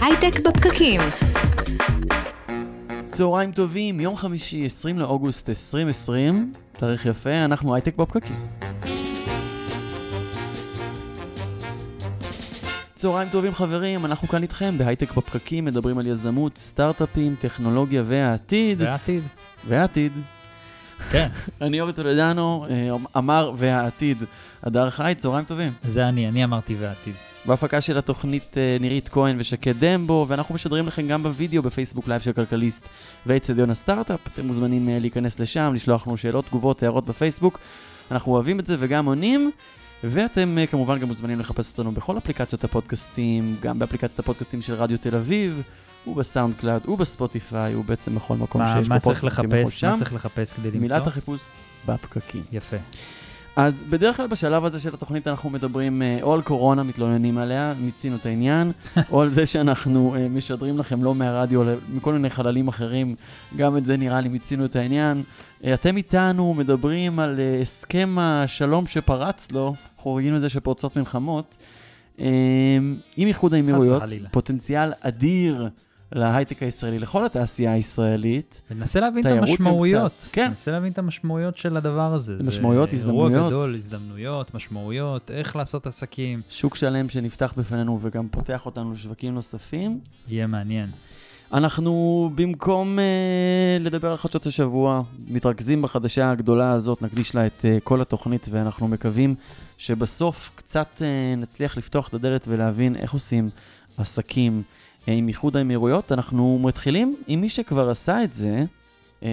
הייטק בפקקים. צהריים טובים, יום חמישי, 20 לאוגוסט 2020, תאריך יפה, אנחנו הייטק בפקקים. צהריים טובים חברים, אנחנו כאן איתכם בהייטק בפקקים, מדברים על יזמות, סטארט-אפים, טכנולוגיה והעתיד. והעתיד. והעתיד. כן, אני אורי טולדנו, אה, אמר והעתיד. הדר חי, צהריים טובים. זה אני, אני אמרתי והעתיד. בהפקה של התוכנית אה, נירית כהן ושקד דמבו, ואנחנו משדרים לכם גם בווידאו בפייסבוק live של כלכליסט ואצטדיון הסטארט-אפ. אתם מוזמנים אה, להיכנס לשם, לשלוח לנו שאלות, תגובות, הערות בפייסבוק. אנחנו אוהבים את זה וגם עונים. ואתם אה, כמובן גם מוזמנים לחפש אותנו בכל אפליקציות הפודקאסטים, גם באפליקציית הפודקאסטים של רדיו תל אביב, ובסאונד קלאד, ובספוטיפיי, ובעצם בכל מקום מה, שיש מה בו פודקאסטים. מה צריך לחפש כדי למצוא? מילת החיפוש בפקקים. יפה. אז בדרך כלל בשלב הזה של התוכנית אנחנו מדברים אה, או על קורונה, מתלוננים עליה, מיצינו את העניין, או על זה שאנחנו אה, משדרים לכם לא מהרדיו, אלא מכל מיני חללים אחרים, גם את זה נראה לי מיצינו את העניין. אה, אתם איתנו מדברים על הסכם השלום שפרץ לו, אנחנו רגילים לזה שפורצות מלחמות, עם איחוד האמירויות. פוטנציאל אדיר להייטק הישראלי, לכל התעשייה הישראלית. וננסה להבין את המשמעויות. קצת- כן. ננסה להבין את המשמעויות של הדבר הזה. זה משמעויות, הזדמנויות. אירוע גדול, הזדמנויות, משמעויות, איך לעשות עסקים. שוק שלם שנפתח בפנינו וגם פותח אותנו לשווקים נוספים. יהיה מעניין. אנחנו במקום uh, לדבר על חדשות השבוע, מתרכזים בחדשה הגדולה הזאת, נקדיש לה את uh, כל התוכנית ואנחנו מקווים שבסוף קצת uh, נצליח לפתוח את הדלת ולהבין איך עושים עסקים עם איחוד האמירויות. אנחנו מתחילים עם מי שכבר עשה את זה. uh,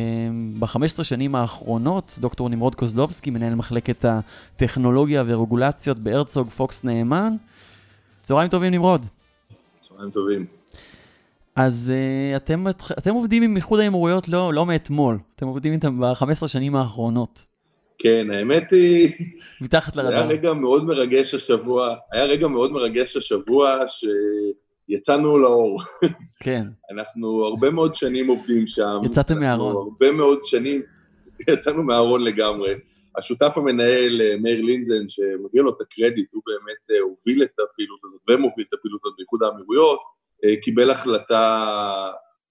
ב-15 שנים האחרונות, דוקטור נמרוד קוזלובסקי, מנהל מחלקת הטכנולוגיה ורגולציות בהרצוג פוקס נאמן. צהריים טובים נמרוד. צהריים טובים. אז uh, אתם, אתם עובדים עם איחוד האמירויות לא, לא מאתמול, אתם עובדים איתם ב-15 שנים האחרונות, כן, האמת היא, מתחת זה היה לרדאר. רגע מאוד מרגש השבוע, היה רגע מאוד מרגש השבוע שיצאנו לאור. כן, אנחנו הרבה מאוד שנים עובדים שם. יצאתם מהארון. הרבה מאוד שנים, יצאנו מהארון לגמרי. השותף המנהל, אה, מאיר לינזן, שמגיע לו את הקרדיט, הוא באמת אה, הוביל את הפעילות הזאת ומוביל את הפעילות הזאת באיחוד האמירויות, אה, קיבל החלטה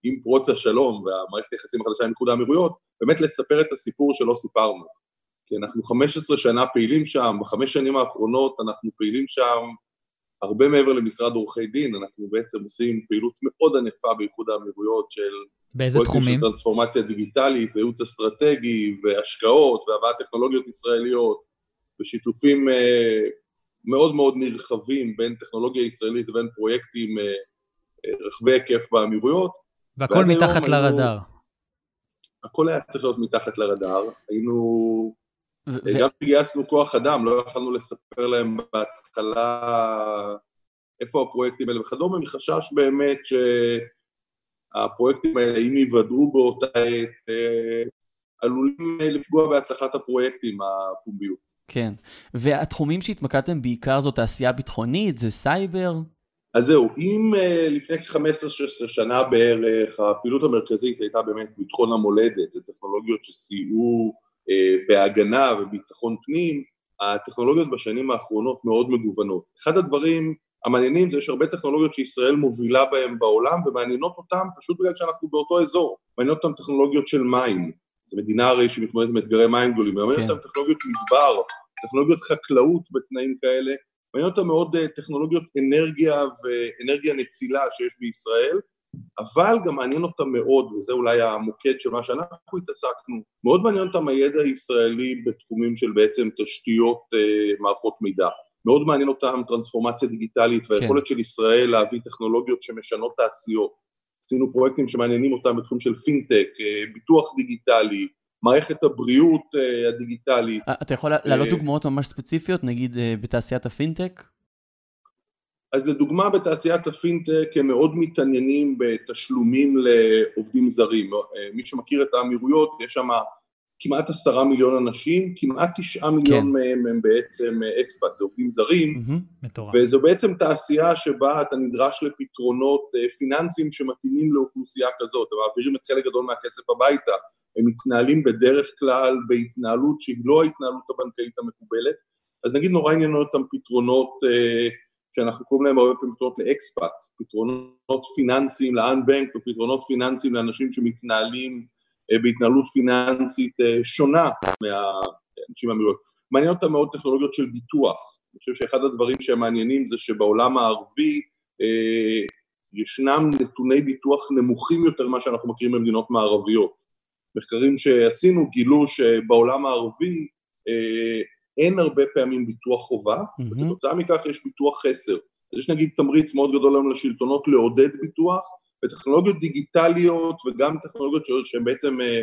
עם פרוץ השלום והמערכת היחסים החדשה עם איחוד האמירויות, באמת לספר את הסיפור שלא סיפרנו. כי אנחנו 15 שנה פעילים שם, בחמש שנים האחרונות אנחנו פעילים שם הרבה מעבר למשרד עורכי דין, אנחנו בעצם עושים פעילות מאוד ענפה באיחוד האמירויות של באיזה תחומים? של טרנספורמציה דיגיטלית וייעוץ אסטרטגי והשקעות והבאת טכנולוגיות ישראליות ושיתופים אה, מאוד מאוד נרחבים בין טכנולוגיה ישראלית ובין פרויקטים אה, רחבי היקף באמירויות. והכל מתחת היינו- לרדאר. הכל היה צריך להיות מתחת לרדאר, היינו, ו- אה, גם גייסנו כוח אדם, לא יכולנו לספר להם בהתחלה איפה הפרויקטים האלה וכדומה, מחשש באמת שהפרויקטים האלה, אם ייוודעו באותה עת, אה, עלולים אה, לפגוע בהצלחת הפרויקטים, הפומביות. כן, והתחומים שהתמקדתם בעיקר זו תעשייה ביטחונית, זה סייבר, אז זהו, אם uh, לפני כ-15-16 שנה בערך הפעילות המרכזית הייתה באמת ביטחון המולדת, זה טכנולוגיות שסייעו בהגנה וביטחון פנים, הטכנולוגיות בשנים האחרונות מאוד מגוונות. אחד הדברים המעניינים זה שיש הרבה טכנולוגיות שישראל מובילה בהן בעולם ומעניינות אותן פשוט בגלל שאנחנו באותו אזור. מעניינות אותן טכנולוגיות של מים, זו מדינה הרי שמתמודדת עם אתגרי מים גדולים, מעניינות כן. אותן טכנולוגיות מדבר, טכנולוגיות חקלאות בתנאים כאלה, מעניין אותם מאוד אה, טכנולוגיות אנרגיה ואנרגיה נצילה שיש בישראל, אבל גם מעניין אותם מאוד, וזה אולי המוקד של מה שאנחנו התעסקנו, מאוד מעניין אותם הידע הישראלי בתחומים של בעצם תשתיות אה, מערכות מידע. מאוד מעניין אותם טרנספורמציה דיגיטלית והיכולת של ישראל להביא טכנולוגיות שמשנות תעשיות. עשינו פרויקטים שמעניינים אותם בתחום של פינטק, אה, ביטוח דיגיטלי, מערכת הבריאות אה, הדיגיטלית, אתה יכול להעלות דוגמאות ממש ספציפיות, נגיד אה, בתעשיית הפינטק? אז לדוגמה בתעשיית הפינטק הם מאוד מתעניינים בתשלומים לעובדים זרים. מי שמכיר את האמירויות, יש שם כמעט עשרה מיליון אנשים, כמעט תשעה מיליון מהם הם בעצם expats, זה עובדים זרים. מטורף. וזו בעצם תעשייה שבה אתה נדרש לפתרונות אה, פיננסיים שמתאימים לאוכלוסייה כזאת, הם מעבירים את חלק גדול מהכסף הביתה, הם מתנהלים בדרך כלל בהתנהלות שהיא לא ההתנהלות הבנקאית המקובלת, אז נגיד נורא עניינו אותם פתרונות אה, שאנחנו קוראים להם הרבה פעמים פתרונות לאקספאט, פתרונות פיננסיים לאנבנק או פתרונות פיננסיים לאנשים שמתנהלים אה, בהתנהלות פיננסית אה, שונה מהאנשים האמירויות. מעניין אותם מאוד טכנולוגיות של ביטוח. אני חושב שאחד הדברים שמעניינים זה שבעולם הערבי אה, ישנם נתוני ביטוח נמוכים יותר ממה שאנחנו מכירים במדינות מערביות. מחקרים שעשינו גילו שבעולם הערבי אה, אין הרבה פעמים ביטוח חובה, mm-hmm. וכתוצאה מכך יש ביטוח חסר. אז יש נגיד תמריץ מאוד גדול היום לשלטונות לעודד ביטוח, וטכנולוגיות דיגיטליות וגם טכנולוגיות שהן בעצם אה,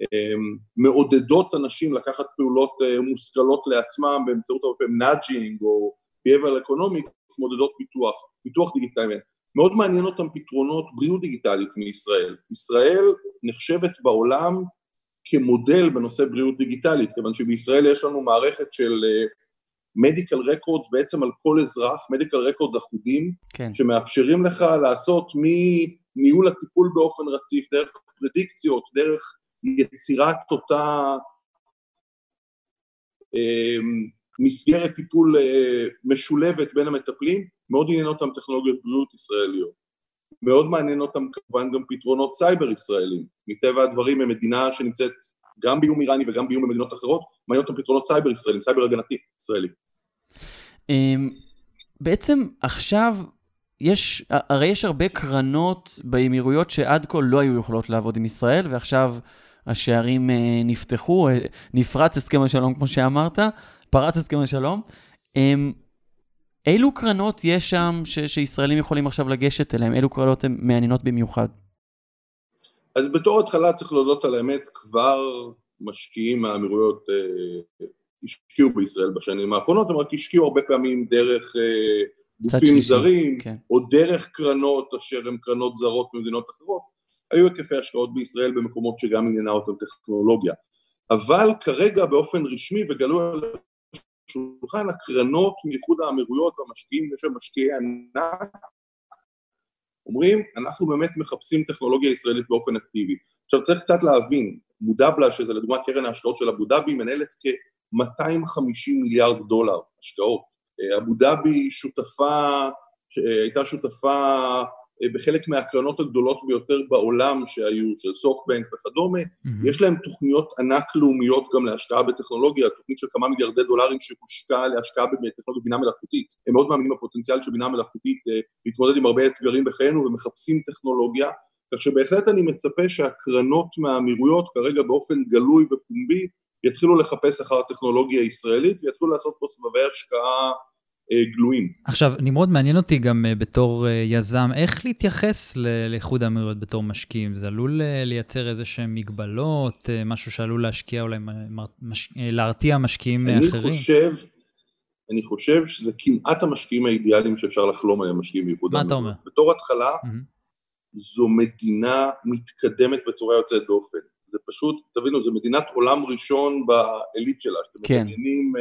אה, מעודדות אנשים לקחת פעולות אה, מושכלות לעצמם באמצעות הרבה פעמים nudging או behavioral economics, מעודדות ביטוח, ביטוח דיגיטלי. מאוד מעניין אותם פתרונות בריאות דיגיטלית מישראל. ישראל נחשבת בעולם כמודל בנושא בריאות דיגיטלית, כיוון שבישראל יש לנו מערכת של medical uh, records בעצם על כל אזרח, medical records אחודים, כן. שמאפשרים לך לעשות מניהול הטיפול באופן רציף, דרך פרדיקציות, דרך יצירת אותה uh, מסגרת טיפול uh, משולבת בין המטפלים, מאוד עניין אותם טכנולוגיות בריאות ישראליות. מאוד מעניין אותם כמובן גם פתרונות סייבר ישראלים. מטבע הדברים הם מדינה שנמצאת גם באיום איראני וגם באיום במדינות אחרות, מעניין אותם פתרונות סייבר ישראלים, סייבר הגנתי ישראלי. אמ, בעצם עכשיו יש, הרי יש הרבה קרנות באמירויות שעד כה לא היו יכולות לעבוד עם ישראל, ועכשיו השערים אה, נפתחו, אה, נפרץ הסכם השלום כמו שאמרת, פרץ הסכם השלום. אילו קרנות יש שם ש- שישראלים יכולים עכשיו לגשת אליהם? אילו קרנות הן מעניינות במיוחד? אז בתור התחלה צריך להודות על האמת, כבר משקיעים מהאמירויות אה, השקיעו בישראל בשנים האחרונות, הם רק השקיעו הרבה פעמים דרך אה, גופים זרים, כן. או דרך קרנות אשר הן קרנות זרות במדינות אחרות, היו היקפי השקעות בישראל במקומות שגם עניינה אותם טכנולוגיה. אבל כרגע באופן רשמי וגלוי על שולחן הקרנות מאיחוד האמירויות והמשקיעים, יש שם משקיעי ענק, אומרים, אנחנו באמת מחפשים טכנולוגיה ישראלית באופן אקטיבי. עכשיו צריך קצת להבין, מודבלה, שזה לדוגמה קרן ההשקעות של אבו דאבי, מנהלת כ-250 מיליארד דולר השקעות. אה, אבו דאבי שותפה, הייתה שותפה אה, בחלק מהקרנות הגדולות ביותר בעולם שהיו, של סופטבנק וכדומה, mm-hmm. יש להם תוכניות ענק לאומיות גם להשקעה בטכנולוגיה, תוכנית של כמה מיליארדי דולרים שהושקעה להשקעה בטכנולוגיה בינה מלאכותית. הם מאוד מאמינים בפוטנציאל של בינה מלאכותית אה, להתמודד עם הרבה אתגרים בחיינו ומחפשים טכנולוגיה, כך שבהחלט אני מצפה שהקרנות מהאמירויות כרגע באופן גלוי ופומבי יתחילו לחפש אחר הטכנולוגיה הישראלית ויתחילו לעשות פה סבבי השקעה אה, גלויים. עכשיו, נמרוד, מעניין אותי גם אה, בתור אה, יזם, איך להתייחס לאיחוד האמירויות בתור משקיעים? זה עלול לייצר איזה שהם מגבלות, משהו שעלול להשקיע אולי, מש... להרתיע משקיעים אני אחרים? חושב, אני חושב שזה כמעט המשקיעים האידיאליים שאפשר לחלום עליהם, משקיעים באיחוד האמירויות. מה אתה אומר? בתור התחלה, mm-hmm. זו מדינה מתקדמת בצורה יוצאת דופן. זה פשוט, תבינו, זו מדינת עולם ראשון בעילית שלה, שאתם כן. מדמיינים...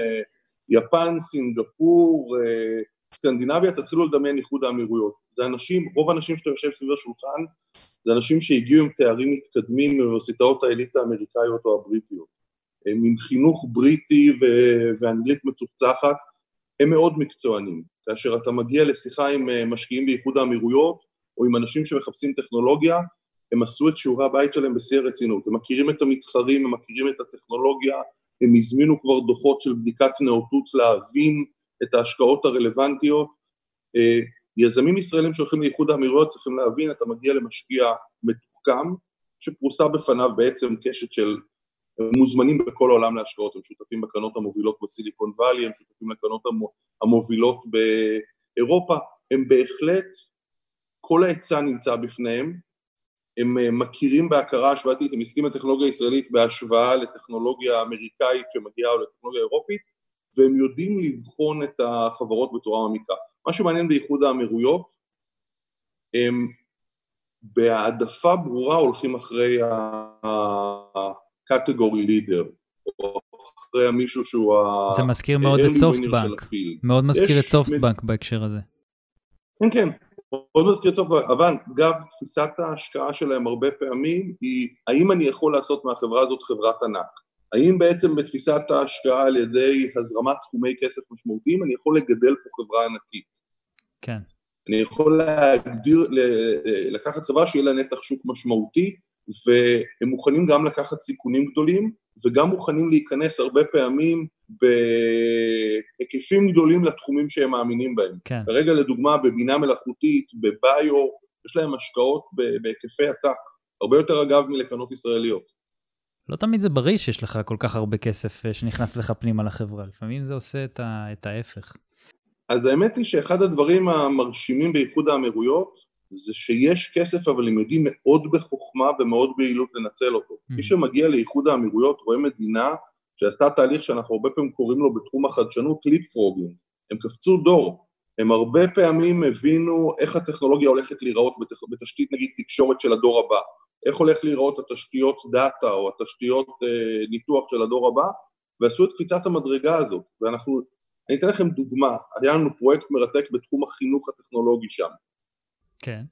יפן, סינגפור, אה, סקנדינביה, תתחילו לדמיין איחוד האמירויות. זה אנשים, רוב האנשים שאתה יושב סביב השולחן, זה אנשים שהגיעו עם תארים מתקדמים מאוניברסיטאות האליטה האמריקאיות או הבריטיות. הם עם חינוך בריטי ו- ואנגלית מצוחצחת, הם מאוד מקצוענים. כאשר אתה מגיע לשיחה עם אה, משקיעים באיחוד האמירויות, או עם אנשים שמחפשים טכנולוגיה, הם עשו את שיעורי הבית שלהם בשיא הרצינות, הם מכירים את המתחרים, הם מכירים את הטכנולוגיה, הם הזמינו כבר דוחות של בדיקת נאותות להבין את ההשקעות הרלוונטיות. אה, יזמים ישראלים שהולכים לאיחוד האמירויות צריכים להבין, אתה מגיע למשקיע מתוחכם, שפרוסה בפניו בעצם קשת של מוזמנים בכל העולם להשקעות, הם שותפים בקרנות המובילות בסיליקון וואלי, הם שותפים לקרנות המובילות באירופה, הם בהחלט, כל ההיצע נמצא בפניהם, הם אה, מכירים בהכרה השוואתית, הם עסקים בטכנולוגיה הישראלית בהשוואה לטכנולוגיה אמריקאית שמגיעה או לטכנולוגיה אירופית, והם יודעים לבחון את החברות בצורה מעמיקה. מה שמעניין באיחוד האמירויות, הם בהעדפה ברורה הולכים אחרי ה-category leader, או אחרי מישהו שהוא ה... זה מזכיר מאוד את סופטבנק, מאוד מזכיר את סופטבנק בהקשר הזה. כן, כן, מאוד מזכיר סוף, אבל אגב תפיסת ההשקעה שלהם הרבה פעמים היא האם אני יכול לעשות מהחברה הזאת חברת ענק? האם בעצם בתפיסת ההשקעה על ידי הזרמת סכומי כסף משמעותיים אני יכול לגדל פה חברה ענקית? כן. אני יכול להגדיר, לקחת חברה שיהיה לה נתח שוק משמעותי, והם מוכנים גם לקחת סיכונים גדולים, וגם מוכנים להיכנס הרבה פעמים בהיקפים גדולים לתחומים שהם מאמינים בהם. כן. כרגע לדוגמה בבינה מלאכותית, בביו, יש להם השקעות בהיקפי עתק, הרבה יותר אגב מלקרנות ישראליות. לא תמיד זה בריא שיש לך כל כך הרבה כסף אה, שנכנס לך פנימה לחברה, לפעמים זה עושה את, ה, את ההפך. אז האמת היא שאחד הדברים המרשימים באיחוד האמירויות זה שיש כסף אבל הם יודעים מאוד בחוכמה ומאוד ביעילות לנצל אותו. Mm-hmm. מי שמגיע לאיחוד האמירויות רואה מדינה שעשתה תהליך שאנחנו הרבה פעמים קוראים לו בתחום החדשנות leapfrogging, הם קפצו דור, הם הרבה פעמים הבינו איך הטכנולוגיה הולכת להיראות בתש... בתשתית נגיד תקשורת של הדור הבא, איך הולך להיראות התשתיות דאטה או התשתיות אה, ניתוח של הדור הבא, ועשו את קפיצת המדרגה הזאת, ואנחנו, אני אתן לכם דוגמה, היה לנו פרויקט מרתק בתחום החינוך הטכנולוגי שם. כן.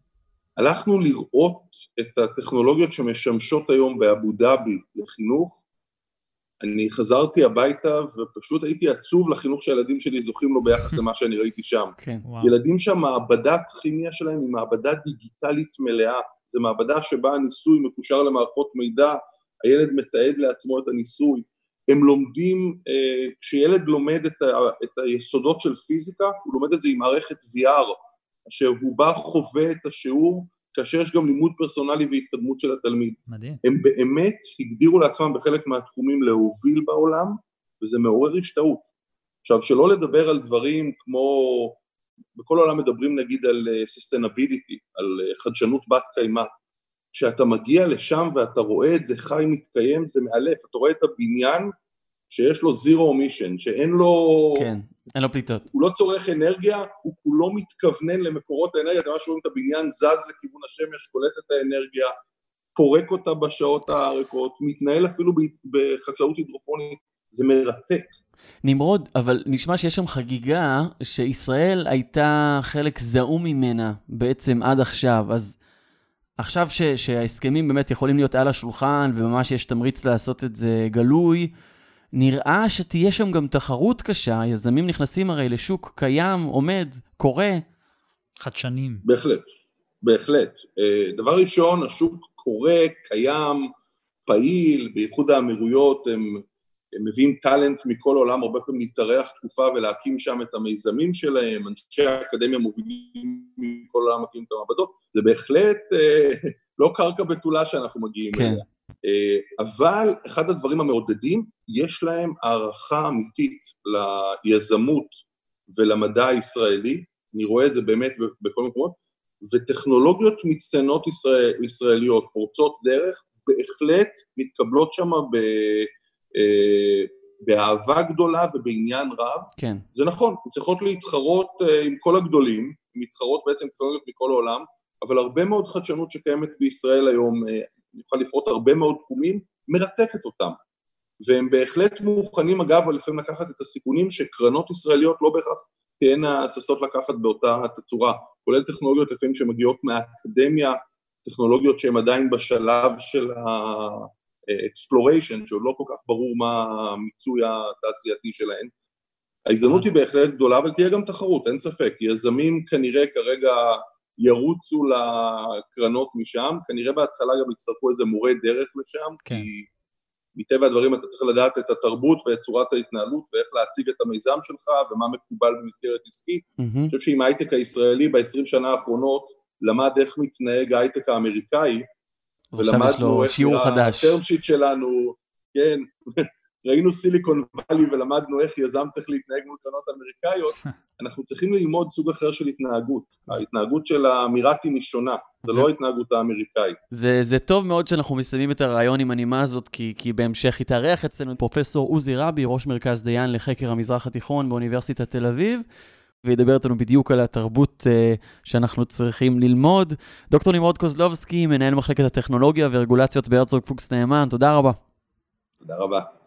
הלכנו לראות את הטכנולוגיות שמשמשות היום באבו דאבי לחינוך, אני חזרתי הביתה ופשוט הייתי עצוב לחינוך שהילדים שלי זוכים לו ביחס למה שאני ראיתי שם. כן, וואו. ילדים שם, מעבדת כימיה שלהם היא מעבדה דיגיטלית מלאה, זו מעבדה שבה הניסוי מקושר למערכות מידע, הילד מתעד לעצמו את הניסוי, הם לומדים, אה, כשילד לומד את, ה, את היסודות של פיזיקה, הוא לומד את זה עם מערכת VR, אשר הוא בא חווה את השיעור כאשר יש גם לימוד פרסונלי והתקדמות של התלמיד. מדהים. הם באמת הגדירו לעצמם בחלק מהתחומים להוביל בעולם, וזה מעורר השתאות. עכשיו, שלא לדבר על דברים כמו, בכל העולם מדברים נגיד על אה, sustainability, על אה, חדשנות בת קיימא. כשאתה מגיע לשם ואתה רואה את זה חי מתקיים, זה מאלף. אתה רואה את הבניין שיש לו zero emission, שאין לו... כן, אין לו פליטות. הוא לא צורך אנרגיה, הוא כולו מתכוונן למקורות האנרגיה, אתם ממש רואים את הבניין זז לכיוון השמש, קולט את האנרגיה, פורק אותה בשעות הריקות, מתנהל אפילו בחקלאות הידרופונית, זה מרתק. נמרוד, אבל נשמע שיש שם חגיגה שישראל הייתה חלק זעום ממנה בעצם עד עכשיו, אז עכשיו ש, שההסכמים באמת יכולים להיות על השולחן וממש יש תמריץ לעשות את זה גלוי, נראה שתהיה שם גם תחרות קשה, יזמים נכנסים הרי לשוק קיים, עומד, קורה. חדשנים. בהחלט, בהחלט. אה, דבר ראשון, השוק קורה, קיים, פעיל, באיחוד האמירויות הם, הם מביאים טאלנט מכל העולם, הרבה פעמים להתארח תקופה ולהקים שם את המיזמים שלהם, אנשי האקדמיה מובילים מכל העולם מקימים את המעבדות, זה בהחלט אה, לא קרקע בתולה שאנחנו מגיעים כן. אליה. אה, אבל אחד הדברים המעודדים, יש להם הערכה אמיתית ליזמות ולמדע הישראלי, אני רואה את זה באמת בכל מקומות, וטכנולוגיות מצטיינות ישראל, ישראליות פורצות דרך, בהחלט מתקבלות שם ב, אה, באהבה גדולה ובעניין רב. כן. זה נכון, הן צריכות להתחרות אה, עם כל הגדולים, מתחרות בעצם טכנולוגיות מכל העולם, אבל הרבה מאוד חדשנות שקיימת בישראל היום נוכל לפרוט הרבה מאוד תחומים, מרתקת אותם. והם בהחלט מוכנים, אגב, לפעמים לקחת את הסיכונים שקרנות ישראליות לא בהכרח תהיינה ששות לקחת באותה תצורה, כולל טכנולוגיות לפעמים שמגיעות מהאקדמיה, טכנולוגיות שהן עדיין בשלב של ה-exploration, שעוד לא כל כך ברור מה המיצוי התעשייתי שלהן. ההזדמנות היא בהחלט גדולה, אבל תהיה גם תחרות, אין ספק. יזמים כנראה כרגע ירוצו לקרנות משם, כנראה בהתחלה גם יצטרכו איזה מורה דרך לשם, כן. כי מטבע הדברים אתה צריך לדעת את התרבות ואת צורת ההתנהלות ואיך להציג את המיזם שלך ומה מקובל במסגרת עסקית. Mm-hmm. אני חושב שאם ההייטק הישראלי ב-20 שנה האחרונות למד איך מתנהג ההייטק האמריקאי, עכשיו יש לו שיעור חדש. הטרם שיט שלנו, כן, ראינו סיליקון וואלי ולמדנו איך יזם צריך להתנהג מול קרנות אמריקאיות, אנחנו צריכים ללמוד סוג אחר של התנהגות. ההתנהגות של האמירתים היא שונה, זה לא ההתנהגות האמריקאית. זה, זה טוב מאוד שאנחנו מסיימים את הרעיון עם הנימה הזאת, כי, כי בהמשך יתארח אצלנו פרופסור עוזי רבי, ראש מרכז דיין לחקר המזרח התיכון באוניברסיטת תל אביב. וידבר איתנו בדיוק על התרבות uh, שאנחנו צריכים ללמוד. דוקטור נמרוד קוזלובסקי, מנהל מחלקת הטכנולוגיה ורגולציות בהרצוג פוקס נאמן, תודה רבה. תודה רבה.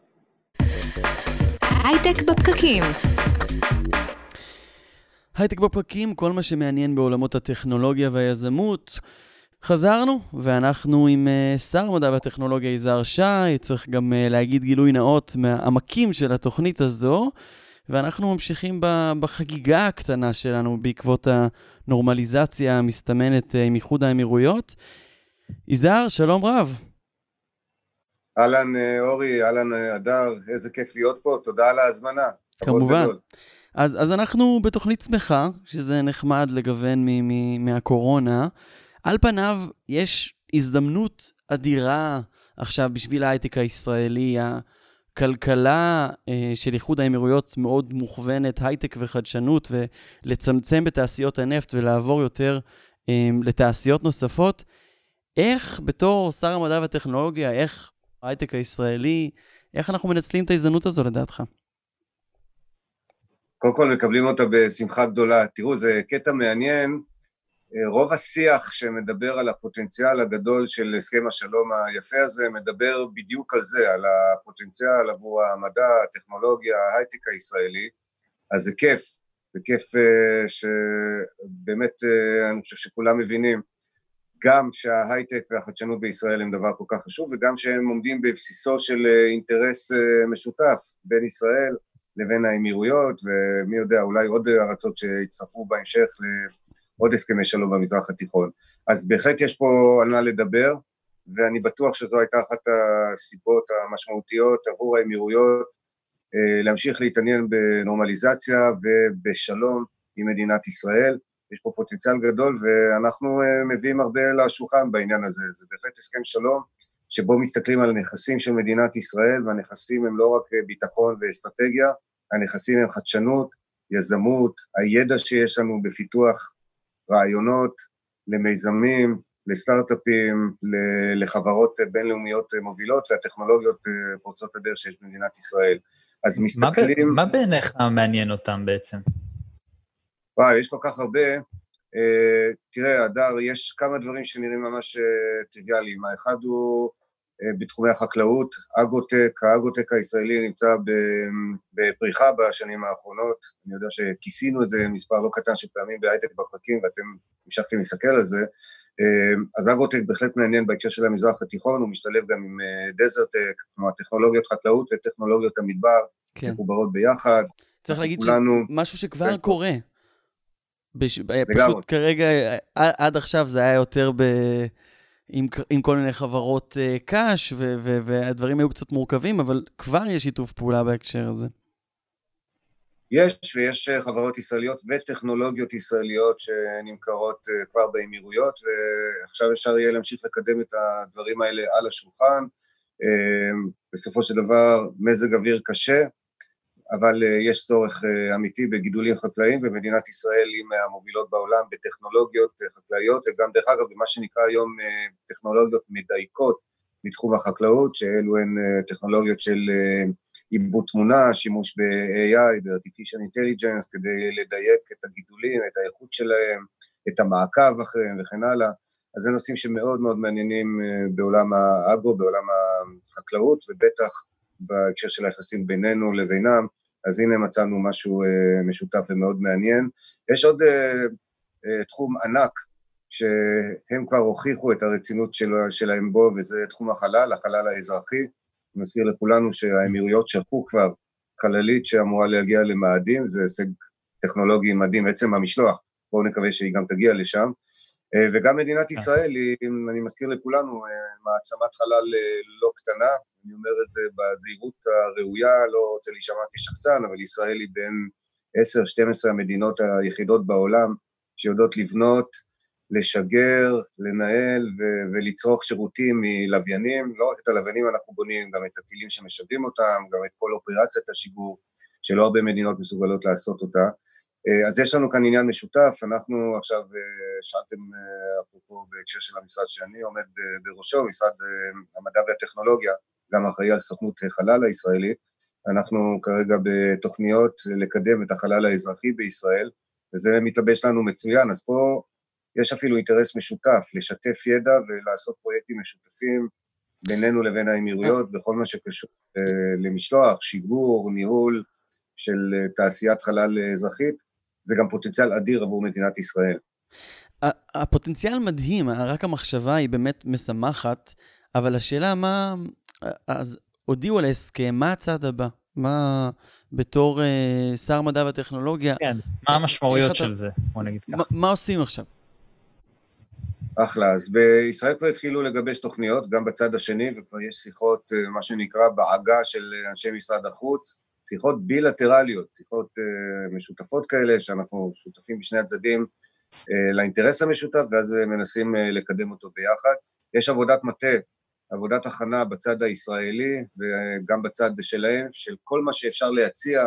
הייטק בפקקים. הייטק בפקקים, כל מה שמעניין בעולמות הטכנולוגיה והיזמות. חזרנו, ואנחנו עם uh, שר המדע והטכנולוגיה יזהר שי, צריך גם uh, להגיד גילוי נאות מהעמקים של התוכנית הזו. ואנחנו ממשיכים בחגיגה הקטנה שלנו בעקבות הנורמליזציה המסתמנת עם איחוד האמירויות. יזהר, שלום רב. אהלן אורי, אהלן אדר, איזה כיף להיות פה, תודה על ההזמנה. כמובן. אז, אז אנחנו בתוכנית שמחה, שזה נחמד לגוון מ- מ- מהקורונה. על פניו יש הזדמנות אדירה עכשיו בשביל ההייטק הישראלי. הכלכלה אה, של איחוד האמירויות מאוד מוכוונת הייטק וחדשנות, ולצמצם בתעשיות הנפט ולעבור יותר אה, לתעשיות נוספות. איך בתור שר המדע והטכנולוגיה, איך ההייטק הישראלי, איך אנחנו מנצלים את ההזדמנות הזו לדעתך? קודם כל מקבלים אותה בשמחה גדולה. תראו, זה קטע מעניין. רוב השיח שמדבר על הפוטנציאל הגדול של הסכם השלום היפה הזה, מדבר בדיוק על זה, על הפוטנציאל עבור המדע, הטכנולוגיה, ההייטק הישראלי. אז זה כיף, זה כיף שבאמת אני חושב שכולם מבינים גם שההייטק והחדשנות בישראל הם דבר כל כך חשוב, וגם שהם עומדים בבסיסו של אינטרס משותף בין ישראל לבין האמירויות, ומי יודע, אולי עוד ארצות שיצטרפו בהמשך לעוד הסכמי שלום במזרח התיכון. אז בהחלט יש פה על מה לדבר, ואני בטוח שזו הייתה אחת הסיבות המשמעותיות עבור האמירויות להמשיך להתעניין בנורמליזציה ובשלום עם מדינת ישראל. יש פה פוטנציאל גדול, ואנחנו מביאים הרבה לשולחן בעניין הזה. זה בהחלט הסכם שלום, שבו מסתכלים על נכסים של מדינת ישראל, והנכסים הם לא רק ביטחון ואסטרטגיה, הנכסים הם חדשנות, יזמות, הידע שיש לנו בפיתוח רעיונות למיזמים, לסטארט-אפים, לחברות בינלאומיות מובילות והטכנולוגיות פורצות הדרך שיש במדינת ישראל. אז מסתכלים... מה בעיניך מעניין אותם בעצם? וואי, יש כל כך הרבה. Uh, תראה, אדר, יש כמה דברים שנראים ממש uh, טריוויאליים. האחד הוא uh, בתחומי החקלאות, אגרוטק, האגרוטק הישראלי נמצא בפריחה בשנים האחרונות. אני יודע שכיסינו את זה מספר לא קטן של פעמים בהייטק בפרקים, ואתם המשכתם להסתכל על זה. Uh, אז אגרוטק בהחלט מעניין בהקשר של המזרח התיכון, הוא משתלב גם עם דזרטק, כלומר טכנולוגיות חקלאות וטכנולוגיות המדבר, כן. מחוברות ביחד. צריך להגיד כולנו... שזה משהו שכבר כן. קורה. בש... פשוט כרגע, עד עכשיו זה היה יותר ב... עם, עם כל מיני חברות uh, קאש, ו- ו- והדברים היו קצת מורכבים, אבל כבר יש שיתוף פעולה בהקשר הזה. יש, ויש חברות ישראליות וטכנולוגיות ישראליות שנמכרות כבר באמירויות, ועכשיו אפשר יהיה להמשיך לקדם את הדברים האלה על השולחן. בסופו של דבר, מזג אוויר קשה, אבל יש צורך אמיתי בגידולים חקלאיים, ומדינת ישראל היא מהמובילות בעולם בטכנולוגיות חקלאיות, וגם דרך אגב במה שנקרא היום טכנולוגיות מדייקות מתחום החקלאות, שאלו הן טכנולוגיות של עיבוד תמונה, שימוש ב-AI, ב-Artificial Intelligence, כדי לדייק את הגידולים, את האיכות שלהם, את המעקב אחריהם וכן הלאה. אז זה נושאים שמאוד מאוד מעניינים בעולם האגרו, בעולם החקלאות, ובטח בהקשר של היחסים בינינו לבינם, אז הנה מצאנו משהו uh, משותף ומאוד מעניין. יש עוד uh, uh, תחום ענק שהם כבר הוכיחו את הרצינות של, שלהם בו, וזה תחום החלל, החלל האזרחי. אני מזכיר לכולנו שהאמירויות שלחו כבר חללית שאמורה להגיע למאדים, זה הישג טכנולוגי מדהים, עצם המשלוח, בואו נקווה שהיא גם תגיע לשם. וגם מדינת ישראל היא, אני מזכיר לכולנו, מעצמת חלל לא קטנה, אני אומר את זה בזהירות הראויה, לא רוצה להישמע כשחצן, אבל ישראל היא בין 10-12 המדינות היחידות בעולם שיודעות לבנות, לשגר, לנהל ו- ולצרוך שירותים מלוויינים, לא רק את הלוויינים אנחנו בונים, גם את הטילים שמשגרים אותם, גם את כל אופרציית השיגור, שלא הרבה מדינות מסוגלות לעשות אותה. אז יש לנו כאן עניין משותף, אנחנו עכשיו, שאלתם אפרופו בהקשר של המשרד שאני עומד בראשו, משרד המדע והטכנולוגיה, גם אחראי על סוכנות חלל הישראלית, אנחנו כרגע בתוכניות לקדם את החלל האזרחי בישראל, וזה מתלבש לנו מצוין, אז פה יש אפילו אינטרס משותף, לשתף ידע ולעשות פרויקטים משותפים בינינו לבין האמירויות, בכל מה שקשור למשלוח, שיגור, ניהול של תעשיית חלל אזרחית, זה גם פוטנציאל אדיר עבור מדינת ישראל. הפוטנציאל מדהים, רק המחשבה היא באמת משמחת, אבל השאלה מה... אז הודיעו על ההסכם, מה הצעד הבא? מה... בתור אה, שר מדע וטכנולוגיה. כן, מה המשמעויות של זה? בוא נגיד ככה. מה עושים עכשיו? אחלה, אז בישראל כבר התחילו לגבש תוכניות, גם בצד השני, וכבר יש שיחות, אה, מה שנקרא, בעגה של אנשי משרד החוץ, שיחות בילטרליות, שיחות uh, משותפות כאלה, שאנחנו שותפים בשני הצדדים uh, לאינטרס המשותף, ואז מנסים uh, לקדם אותו ביחד. יש עבודת מטה, עבודת הכנה בצד הישראלי וגם בצד שלהם, של כל מה שאפשר להציע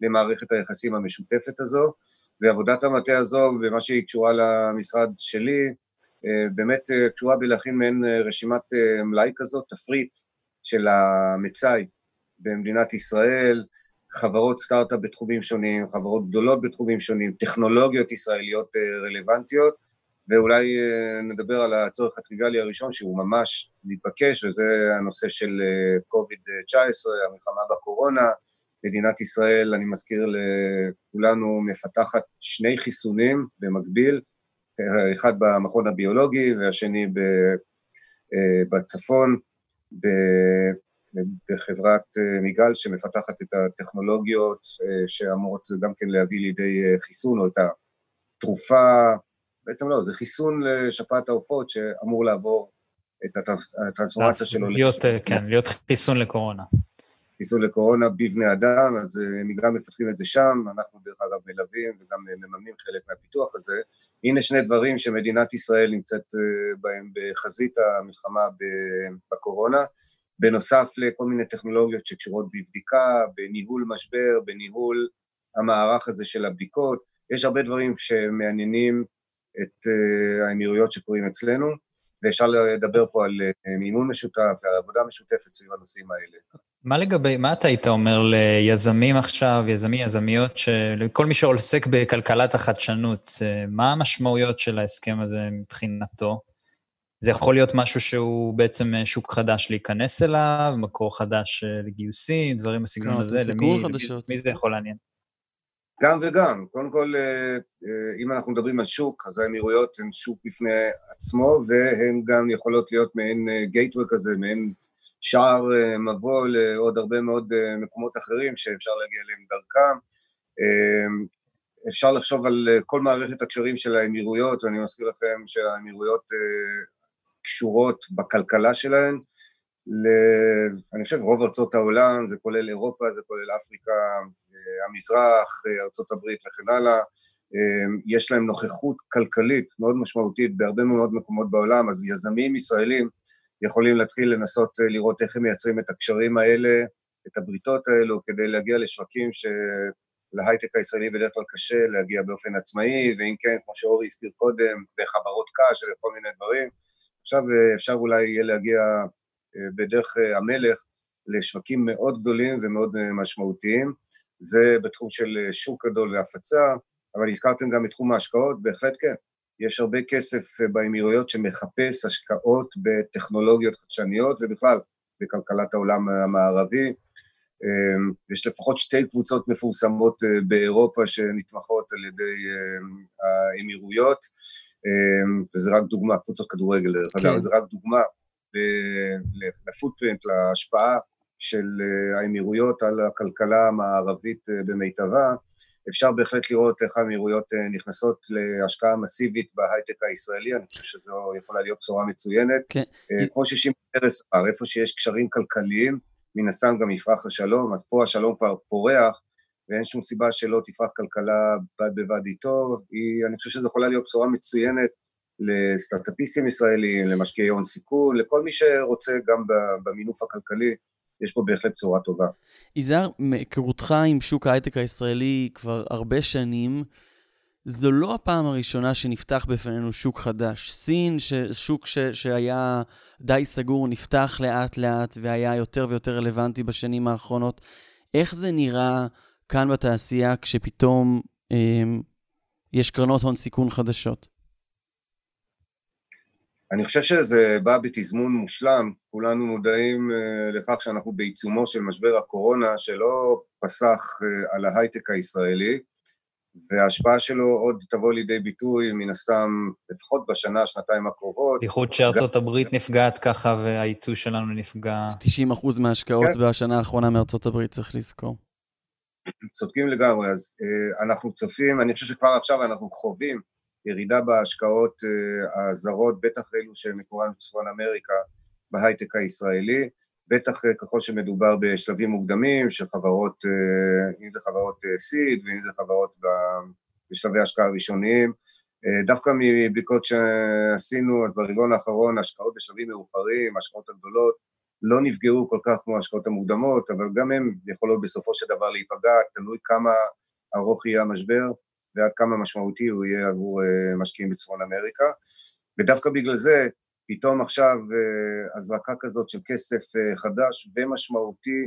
למערכת היחסים המשותפת הזו, ועבודת המטה הזו, ומה שהיא קשורה למשרד שלי, באמת קשורה בלהכין מעין רשימת מלאי כזאת, תפריט של המצאי במדינת ישראל, חברות סטארט-אפ בתחומים שונים, חברות גדולות בתחומים שונים, טכנולוגיות ישראליות אה, רלוונטיות, ואולי אה, נדבר על הצורך הטריוויאלי הראשון שהוא ממש מתבקש, וזה הנושא של קוביד-19, אה, המלחמה בקורונה. מדינת ישראל, אני מזכיר לכולנו, מפתחת שני חיסונים במקביל, אחד במכון הביולוגי והשני בצפון, בחברת אה, מיגל שמפתחת את הטכנולוגיות אה, שאמורות גם כן להביא לידי אה, חיסון או את התרופה, בעצם לא, זה חיסון לשפעת העופות שאמור לעבור את הטרנספורמציה שלו. להיות, כן, להיות חיסון לקורונה. חיסון לקורונה בבני אדם, אז הם גם מפתחים את זה שם, אנחנו דרך אגב מלווים וגם מממנים חלק מהפיתוח הזה. הנה שני דברים שמדינת ישראל נמצאת בהם בחזית המלחמה בקורונה. בנוסף לכל מיני טכנולוגיות שקשורות בבדיקה, בניהול משבר, בניהול המערך הזה של הבדיקות. יש הרבה דברים שמעניינים את uh, האמירויות שקורים אצלנו, ואפשר לדבר פה על uh, מימון משותף ועל עבודה משותפת סביב הנושאים האלה. מה לגבי, מה אתה היית אומר ליזמים עכשיו, יזמי, יזמיות, לכל מי שעוסק בכלכלת החדשנות, אה, מה המשמעויות של ההסכם הזה מבחינתו? זה יכול להיות משהו שהוא בעצם אה, שוק חדש להיכנס אליו, מקור חדש אה, לגיוסים, דברים בסגנון הזה, למי, למי, זה יכול לעניין? גם וגם. קודם כל, אה, אם אנחנו מדברים על שוק, אז האמירויות הן שוק בפני עצמו, והן גם יכולות להיות מעין גייטווי כזה, מעין שער מבוא לעוד הרבה מאוד מקומות אחרים שאפשר להגיע אליהם דרכם. אפשר לחשוב על כל מערכת הקשרים של האמירויות, ואני מזכיר לכם שהאמירויות קשורות בכלכלה שלהן, ל... אני חושב רוב ארצות העולם, זה כולל אירופה, זה כולל אפריקה, אה, המזרח, אה, ארצות הברית וכן הלאה, אה, יש להם נוכחות כלכלית מאוד משמעותית בהרבה מאוד מקומות בעולם, אז יזמים ישראלים יכולים להתחיל לנסות לראות איך הם מייצרים את הקשרים האלה, את הבריתות האלו, כדי להגיע לשווקים שלהייטק הישראלי בדרך כלל קשה להגיע באופן עצמאי, ואם כן, כמו שאורי הזכיר קודם, בחברות קש וכל מיני דברים, עכשיו אה, אפשר אולי יהיה להגיע אה, בדרך אה, המלך לשווקים מאוד גדולים ומאוד משמעותיים. זה בתחום של שוק גדול והפצה, אבל הזכרתם גם את תחום ההשקעות, בהחלט כן. יש הרבה כסף באמירויות שמחפש השקעות בטכנולוגיות חדשניות ובכלל בכלכלת העולם המערבי. יש לפחות שתי קבוצות מפורסמות באירופה שנתמכות על ידי האמירויות. אמ, וזה רק דוגמה, קבוצות כדורגל דרך אגב, כן. זה רק דוגמה לפוטפרינט, להשפעה של אה, האמירויות על הכלכלה המערבית אה, במיטבה. אפשר בהחלט לראות איך האמירויות אה, נכנסות להשקעה מסיבית בהייטק הישראלי, אני חושב שזו יכולה להיות בשורה מצוינת. כן. כמו ששימי פרס אמר, איפה שיש קשרים כלכליים, מן הסתם גם יפרח השלום, אז פה השלום כבר פורח, ואין שום סיבה שלא תפרח כלכלה בד בבד איתו, היא, אני חושב שזו יכולה להיות בשורה מצוינת לסטארט-אפיסטים ישראלים, למשקיעי הון סיכון, לכל מי שרוצה גם במינוף הכלכלי, יש פה בהחלט בשורה טובה. יזהר, מהיכרותך עם שוק ההייטק הישראלי כבר הרבה שנים, זו לא הפעם הראשונה שנפתח בפנינו שוק חדש. סין, ש... שוק ש... שהיה די סגור, נפתח לאט לאט והיה יותר ויותר רלוונטי בשנים האחרונות. איך זה נראה כאן בתעשייה כשפתאום אה, יש קרנות הון סיכון חדשות? אני חושב שזה בא בתזמון מושלם, כולנו מודעים uh, לכך שאנחנו בעיצומו של משבר הקורונה שלא פסח uh, על ההייטק הישראלי וההשפעה שלו עוד תבוא לידי ביטוי מן הסתם לפחות בשנה, שנתיים הקרובות. בייחוד שארצות הברית נפגעת ככה והייצוא שלנו נפגע. 90% מההשקעות כן. בשנה האחרונה מארצות הברית, צריך לזכור. צודקים לגמרי, אז אנחנו צופים, אני חושב שכבר עכשיו אנחנו חווים ירידה בהשקעות הזרות, בטח אלו שמקורן בצפון אמריקה, בהייטק הישראלי, בטח ככל שמדובר בשלבים מוקדמים של חברות, אם זה חברות סיד ואם זה חברות בשלבי השקעה ראשוניים. דווקא מבדיקות שעשינו, אז ברבעון האחרון השקעות בשלבים מאוחרים, ההשקעות הגדולות, לא נפגעו כל כך כמו ההשקעות המוקדמות, אבל גם הן יכולות בסופו של דבר להיפגע, תלוי כמה ארוך יהיה המשבר ועד כמה משמעותי הוא יהיה עבור משקיעים בצפון אמריקה. ודווקא בגלל זה, פתאום עכשיו הזרקה כזאת של כסף חדש ומשמעותי,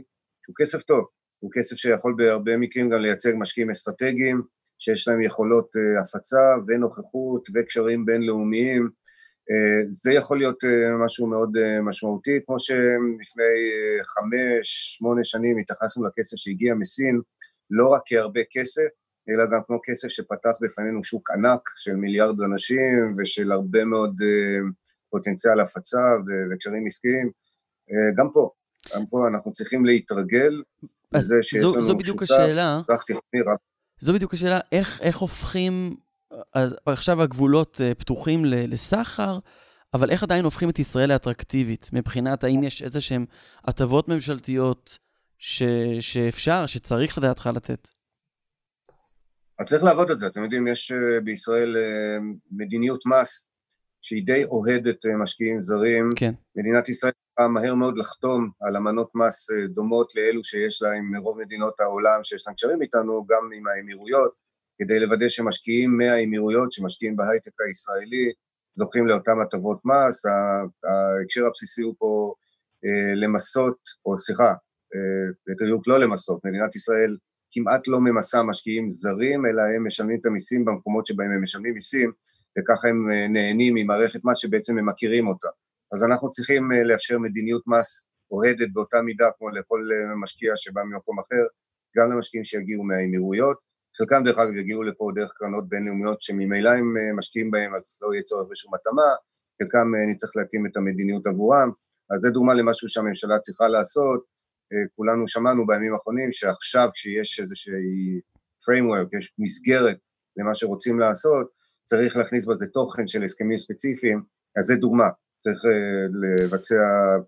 שהוא כסף טוב, הוא כסף שיכול בהרבה מקרים גם לייצג משקיעים אסטרטגיים, שיש להם יכולות הפצה ונוכחות וקשרים בינלאומיים, זה יכול להיות משהו מאוד משמעותי, כמו שלפני חמש, שמונה שנים התייחסנו לכסף שהגיע מסין, לא רק כהרבה כסף, אלא גם כמו כסף שפתח בפנינו שוק ענק של מיליארד אנשים ושל הרבה מאוד פוטנציאל הפצה וקשרים עסקיים, גם פה, גם פה אנחנו צריכים להתרגל לזה שיש לנו זו בדיוק השאלה, זו בדיוק השאלה, איך, איך הופכים, אז עכשיו הגבולות פתוחים לסחר, אבל איך עדיין הופכים את ישראל לאטרקטיבית, מבחינת האם יש איזה שהן הטבות ממשלתיות ש, שאפשר, שצריך לדעתך לתת? אז צריך לעבוד על זה, אתם יודעים, יש בישראל מדיניות מס שהיא די אוהדת משקיעים זרים. כן. מדינת ישראל צריכה מהר מאוד לחתום על אמנות מס דומות לאלו שיש לה עם רוב מדינות העולם שיש להם קשרים איתנו, גם עם האמירויות, כדי לוודא שמשקיעים מהאמירויות, שמשקיעים בהייטק הישראלי, זוכים לאותן הטבות מס. ההקשר הבסיסי הוא פה למסות, או סליחה, בדיוק לא למסות, מדינת ישראל כמעט לא ממסה משקיעים זרים, אלא הם משלמים את המיסים במקומות שבהם הם משלמים מיסים, וככה הם נהנים ממערכת מס שבעצם הם מכירים אותה. אז אנחנו צריכים לאפשר מדיניות מס אוהדת באותה מידה כמו לכל משקיע שבא ממקום אחר, גם למשקיעים שיגיעו מהאמירויות, חלקם דרך אגב יגיעו לפה דרך קרנות בינלאומיות שממילא הם משקיעים בהם אז לא יהיה צורך בשום התאמה, חלקם נצטרך להתאים את המדיניות עבורם, אז זה דוגמה למשהו שהממשלה צריכה לעשות, כולנו שמענו בימים האחרונים שעכשיו כשיש איזושהי framework, יש מסגרת למה שרוצים לעשות, צריך להכניס בזה תוכן של הסכמים ספציפיים, אז זה דוגמה, צריך לבצע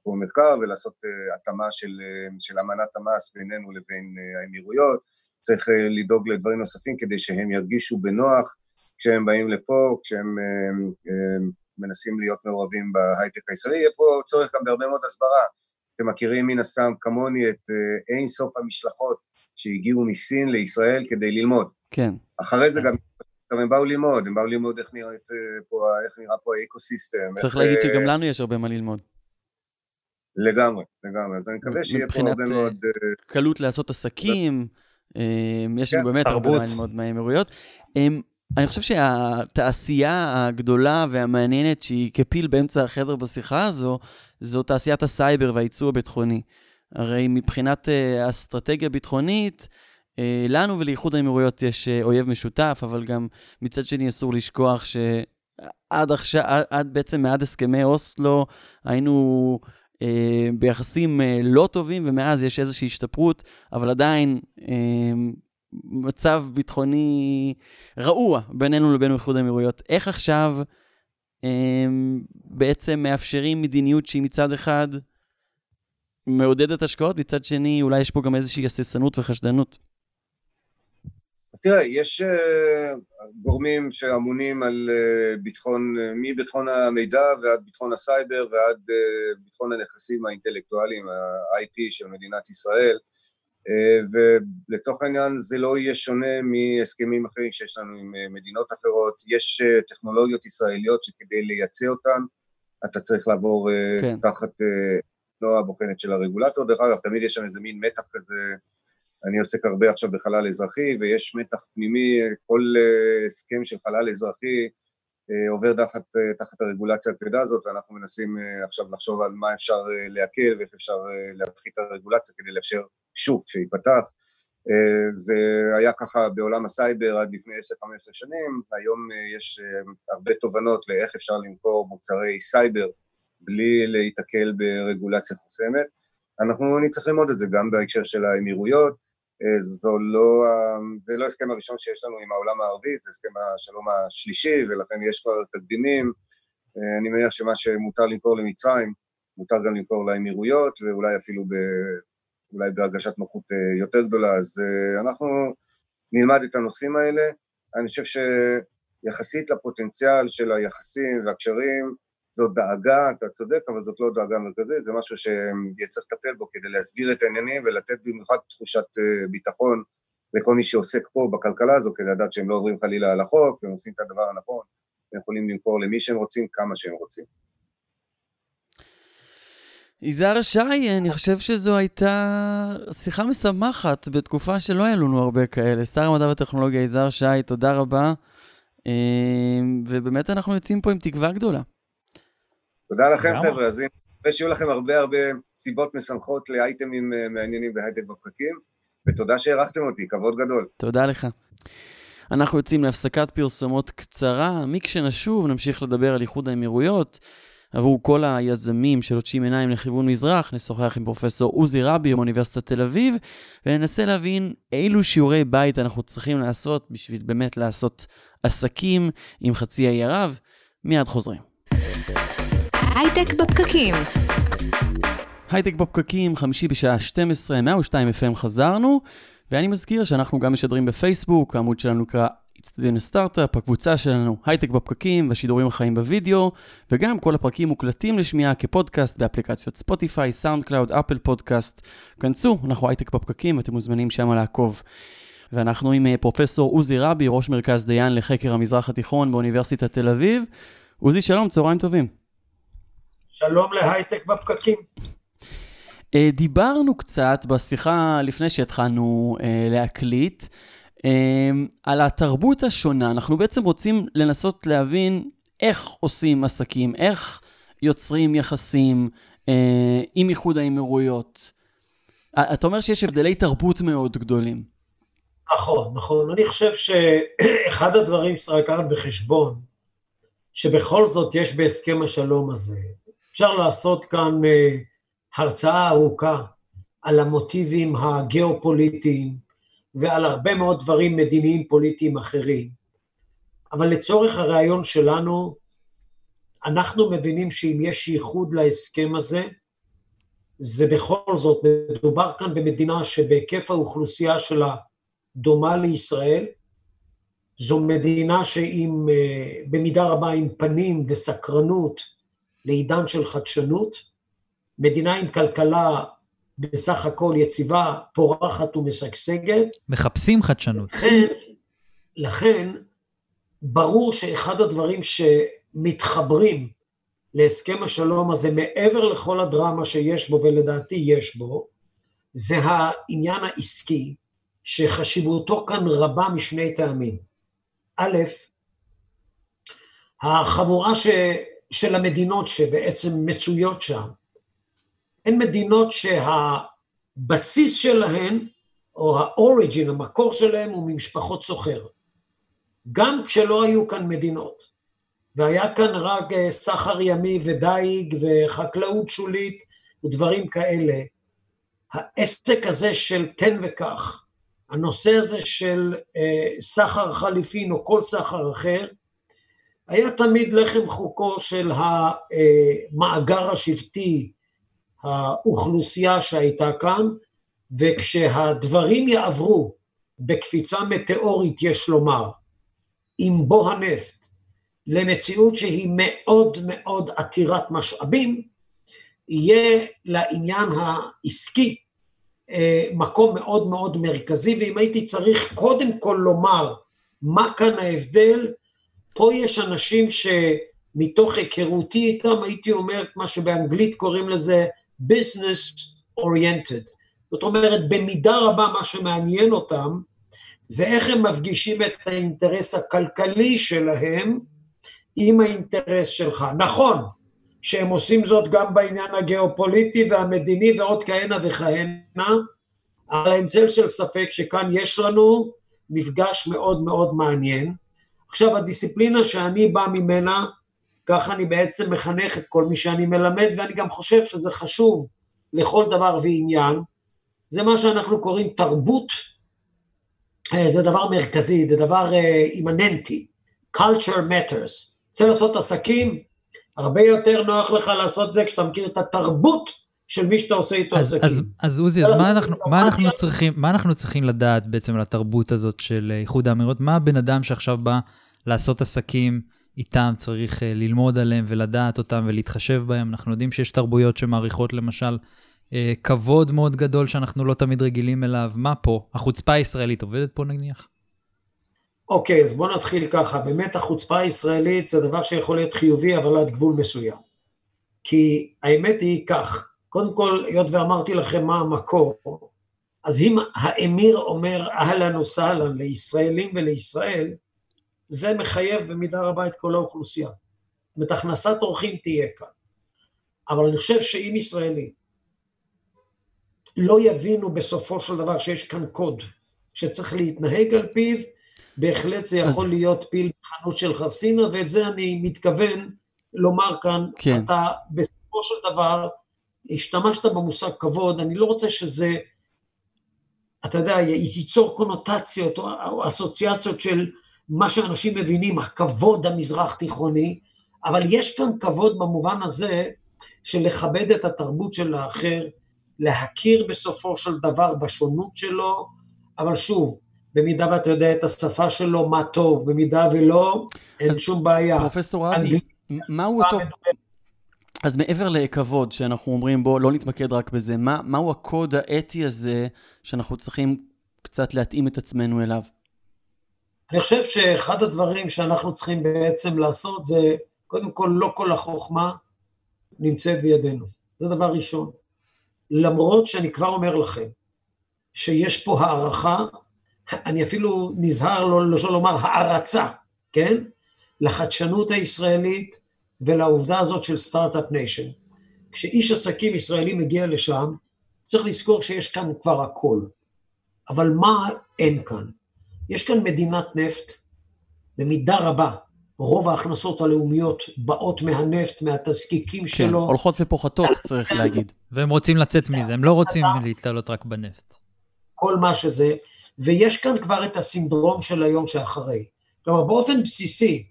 פה מחקר ולעשות התאמה של, של אמנת המס בינינו לבין האמירויות, צריך לדאוג לדברים נוספים כדי שהם ירגישו בנוח כשהם באים לפה, כשהם מנסים להיות מעורבים בהייטק הישראלי, יהיה פה צורך גם בהרבה מאוד הסברה, אתם מכירים מן הסתם כמוני את אין סוף המשלחות שהגיעו מסין לישראל כדי ללמוד. כן. אחרי זה גם גם הם באו ללמוד, הם באו ללמוד איך, נראית פה, איך נראה פה האקוסיסטם. צריך להגיד שגם לנו יש הרבה מה ללמוד. לגמרי, לגמרי, אז אני מקווה שיהיה פה הרבה מאוד... מבחינת קלות לעשות עסקים, יש לנו באמת הרבה מה ללמוד מהאמירויות. אני חושב שהתעשייה הגדולה והמעניינת שהיא כפיל באמצע החדר בשיחה הזו, זו תעשיית הסייבר והייצוא הביטחוני. הרי מבחינת אסטרטגיה ביטחונית, לנו ולאיחוד האמירויות יש אויב משותף, אבל גם מצד שני אסור לשכוח שעד עכשיו, עד בעצם מעד הסכמי אוסלו, היינו אה, ביחסים אה, לא טובים, ומאז יש איזושהי השתפרות, אבל עדיין אה, מצב ביטחוני רעוע בינינו לבין איחוד האמירויות. איך עכשיו אה, בעצם מאפשרים מדיניות שהיא מצד אחד מעודדת השקעות, מצד שני אולי יש פה גם איזושהי הססנות וחשדנות? אז תראה, יש גורמים שאמונים על ביטחון, מביטחון המידע ועד ביטחון הסייבר ועד ביטחון הנכסים האינטלקטואליים, ה-IP של מדינת ישראל, ולצורך העניין זה לא יהיה שונה מהסכמים אחרים שיש לנו עם מדינות אחרות, יש טכנולוגיות ישראליות שכדי לייצא אותן אתה צריך לעבור כן. תחת תנועה בוחנת של הרגולטור, דרך אגב תמיד יש שם איזה מין מתח כזה אני עוסק הרבה עכשיו בחלל אזרחי ויש מתח פנימי, כל הסכם של חלל אזרחי עובר תחת, תחת הרגולציה הכבדה הזאת ואנחנו מנסים עכשיו לחשוב על מה אפשר להקל ואיך אפשר להפחית את הרגולציה כדי לאפשר שוק שיפתח. זה היה ככה בעולם הסייבר עד לפני 10-15 שנים, היום יש הרבה תובנות לאיך אפשר למכור מוצרי סייבר בלי להיתקל ברגולציה חוסמת. אנחנו נצטרך ללמוד את זה גם בהקשר של האמירויות, אה, זו לא, זה לא ההסכם הראשון שיש לנו עם העולם הערבי, זה הסכם השלום השלישי ולכן יש כבר תקדימים. אה, אני מניח שמה שמותר למכור למצרים, מותר גם למכור לאמירויות ואולי אפילו ב, אולי בהרגשת נוחות אה, יותר גדולה, אז אנחנו נלמד את הנושאים האלה. אני חושב שיחסית לפוטנציאל של היחסים והקשרים, זאת דאגה, אתה צודק, אבל זאת לא דאגה מרכזית, זה משהו שצריך לטפל בו כדי להסדיר את העניינים ולתת במיוחד תחושת אה, ביטחון לכל מי שעוסק פה בכלכלה הזו, כדי לדעת שהם לא עוברים חלילה על החוק, והם עושים את הדבר הנכון, הם יכולים למכור למי שהם רוצים, כמה שהם רוצים. יזהר שי, אני חושב שזו הייתה שיחה משמחת בתקופה שלא היה לנו הרבה כאלה. שר המדע והטכנולוגיה יזהר שי, תודה רבה. אה, ובאמת אנחנו יוצאים פה עם תקווה גדולה. תודה לכם חבר'ה, אז אני מקווה שיהיו לכם הרבה הרבה סיבות משמחות לאייטמים אה, מעניינים בהייטק בפרקים, ותודה שהערכתם אותי, כבוד גדול. תודה לך. אנחנו יוצאים להפסקת פרסומות קצרה, מכשנשוב נמשיך לדבר על איחוד האמירויות. עבור כל היזמים שלוטשים עיניים לכיוון מזרח, נשוחח עם פרופסור עוזי רבי מאוניברסיטת תל אביב, וננסה להבין אילו שיעורי בית אנחנו צריכים לעשות בשביל באמת לעשות עסקים עם חצי האי ערב. מיד חוזרים. הייטק בפקקים. הייטק בפקקים, חמישי בשעה 12, 102 FM חזרנו, ואני מזכיר שאנחנו גם משדרים בפייסבוק, העמוד שלנו נקרא אצטדיון הסטארט-אפ, הקבוצה שלנו הייטק בפקקים והשידורים החיים בווידאו, וגם כל הפרקים מוקלטים לשמיעה כפודקאסט באפליקציות ספוטיפיי, סאונד קלאוד, אפל פודקאסט. כנסו, אנחנו הייטק בפקקים ואתם מוזמנים שם לעקוב. ואנחנו עם אה, פרופסור עוזי רבי, ראש מרכז דיין לחקר המזרח התיכון באוניברסיטת תל אביב. עוזי, שלום, צהריים טובים. שלום להייטק בפקקים. אה, דיברנו קצת בשיחה לפני שהתחלנו אה, להקליט אה, על התרבות השונה. אנחנו בעצם רוצים לנסות להבין איך עושים עסקים, איך יוצרים יחסים עם איחוד האמירויות. אתה אומר שיש הבדלי תרבות מאוד גדולים. נכון, נכון. אני חושב שאחד הדברים שצריך לקחת בחשבון, שבכל זאת יש בהסכם השלום הזה אפשר לעשות כאן אה, הרצאה ארוכה על המוטיבים הגיאופוליטיים ועל הרבה מאוד דברים מדיניים פוליטיים אחרים, אבל לצורך הרעיון שלנו, אנחנו מבינים שאם יש ייחוד להסכם הזה, זה בכל זאת, מדובר כאן במדינה שבהיקף האוכלוסייה שלה דומה לישראל, זו מדינה שעם, אה, במידה רבה עם פנים וסקרנות לעידן של חדשנות, מדינה עם כלכלה בסך הכל יציבה, פורחת ומשגשגת. מחפשים חדשנות. לכן, לכן, ברור שאחד הדברים שמתחברים להסכם השלום הזה, מעבר לכל הדרמה שיש בו, ולדעתי יש בו, זה העניין העסקי, שחשיבותו כאן רבה משני טעמים. א', החבורה ש... של המדינות שבעצם מצויות שם, הן מדינות שהבסיס שלהן, או האוריג'ין, המקור שלהן, הוא ממשפחות סוחר. גם כשלא היו כאן מדינות, והיה כאן רק אה, סחר ימי ודייג וחקלאות שולית ודברים כאלה, העסק הזה של תן וקח, הנושא הזה של אה, סחר חליפין או כל סחר אחר, היה תמיד לחם חוקו של המאגר השבטי, האוכלוסייה שהייתה כאן, וכשהדברים יעברו בקפיצה מטאורית, יש לומר, עם בוא הנפט, למציאות שהיא מאוד מאוד עתירת משאבים, יהיה לעניין העסקי אה, מקום מאוד מאוד מרכזי, ואם הייתי צריך קודם כל לומר מה כאן ההבדל, פה יש אנשים שמתוך היכרותי איתם, הייתי אומר מה שבאנגלית קוראים לזה business oriented. זאת אומרת, במידה רבה מה שמעניין אותם, זה איך הם מפגישים את האינטרס הכלכלי שלהם עם האינטרס שלך. נכון שהם עושים זאת גם בעניין הגיאופוליטי והמדיני ועוד כהנה וכהנה, אבל אין צל של ספק שכאן יש לנו מפגש מאוד מאוד מעניין. עכשיו, הדיסציפלינה שאני בא ממנה, ככה אני בעצם מחנך את כל מי שאני מלמד, ואני גם חושב שזה חשוב לכל דבר ועניין, זה מה שאנחנו קוראים תרבות, אה, זה דבר מרכזי, זה דבר אימננטי, culture matters. רוצה לעשות עסקים, הרבה יותר נוח לך לעשות זה כשאתה מכיר את התרבות של מי שאתה עושה איתו אז, עסקים. אז, אז עוזי, אז מה אנחנו, מה, אנחנו צריכים, מה אנחנו צריכים לדעת בעצם על התרבות הזאת של איחוד האמירות? מה הבן אדם שעכשיו בא לעשות עסקים איתם צריך אה, ללמוד עליהם ולדעת אותם ולהתחשב בהם? אנחנו יודעים שיש תרבויות שמעריכות למשל אה, כבוד מאוד גדול שאנחנו לא תמיד רגילים אליו. מה פה? החוצפה הישראלית עובדת פה נניח? אוקיי, אז בואו נתחיל ככה. באמת החוצפה הישראלית זה דבר שיכול להיות חיובי, אבל עד גבול מסוים. כי האמת היא כך, קודם כל, היות ואמרתי לכם מה המקור, אז אם האמיר אומר אהלן וסהלן לישראלים ולישראל, זה מחייב במידה רבה את כל האוכלוסייה. זאת אומרת, הכנסת אורחים תהיה כאן. אבל אני חושב שאם ישראלים לא יבינו בסופו של דבר שיש כאן קוד שצריך להתנהג על פיו, בהחלט זה יכול אז... להיות פיל בחנות של חרסינה, ואת זה אני מתכוון לומר כאן. כן. אתה בסופו של דבר השתמשת במושג כבוד, אני לא רוצה שזה, אתה יודע, ייצור קונוטציות או אסוציאציות של מה שאנשים מבינים, הכבוד המזרח תיכוני, אבל יש כאן כבוד במובן הזה של לכבד את התרבות של האחר, להכיר בסופו של דבר בשונות שלו, אבל שוב, במידה ואתה יודע את השפה שלו, מה טוב, במידה ולא, אין שום בעיה. פרופסור אבי, מהו אותו... אז מעבר לכבוד, שאנחנו אומרים בוא לא נתמקד רק בזה, מה, מהו הקוד האתי הזה שאנחנו צריכים קצת להתאים את עצמנו אליו? אני חושב שאחד הדברים שאנחנו צריכים בעצם לעשות זה, קודם כל, לא כל החוכמה נמצאת בידינו. זה דבר ראשון. למרות שאני כבר אומר לכם, שיש פה הערכה, אני אפילו נזהר לא, לא לומר הערצה, כן? לחדשנות הישראלית, ולעובדה הזאת של סטארט-אפ nation. כשאיש עסקים ישראלי מגיע לשם, צריך לזכור שיש כאן כבר הכל. אבל מה אין כאן? יש כאן מדינת נפט, במידה רבה, רוב ההכנסות הלאומיות באות מהנפט, מהתזקיקים כן, שלו. כן, הולכות ופוחתות, צריך להגיד. והם רוצים לצאת מזה, הם לא רוצים להתעלות רק בנפט. כל מה שזה, ויש כאן כבר את הסינדרום של היום שאחרי. כלומר, באופן בסיסי,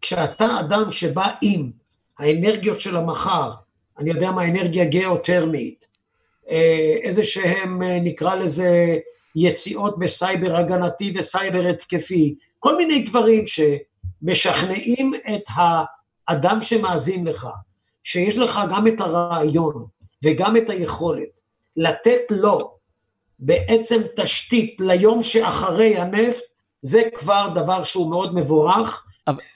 כשאתה אדם שבא עם האנרגיות של המחר, אני יודע מה, אנרגיה גיאותרמית, אה, איזה שהם, אה, נקרא לזה, יציאות בסייבר הגנתי וסייבר התקפי, כל מיני דברים שמשכנעים את האדם שמאזין לך, שיש לך גם את הרעיון וגם את היכולת לתת לו בעצם תשתית ליום שאחרי הנפט, זה כבר דבר שהוא מאוד מבורך,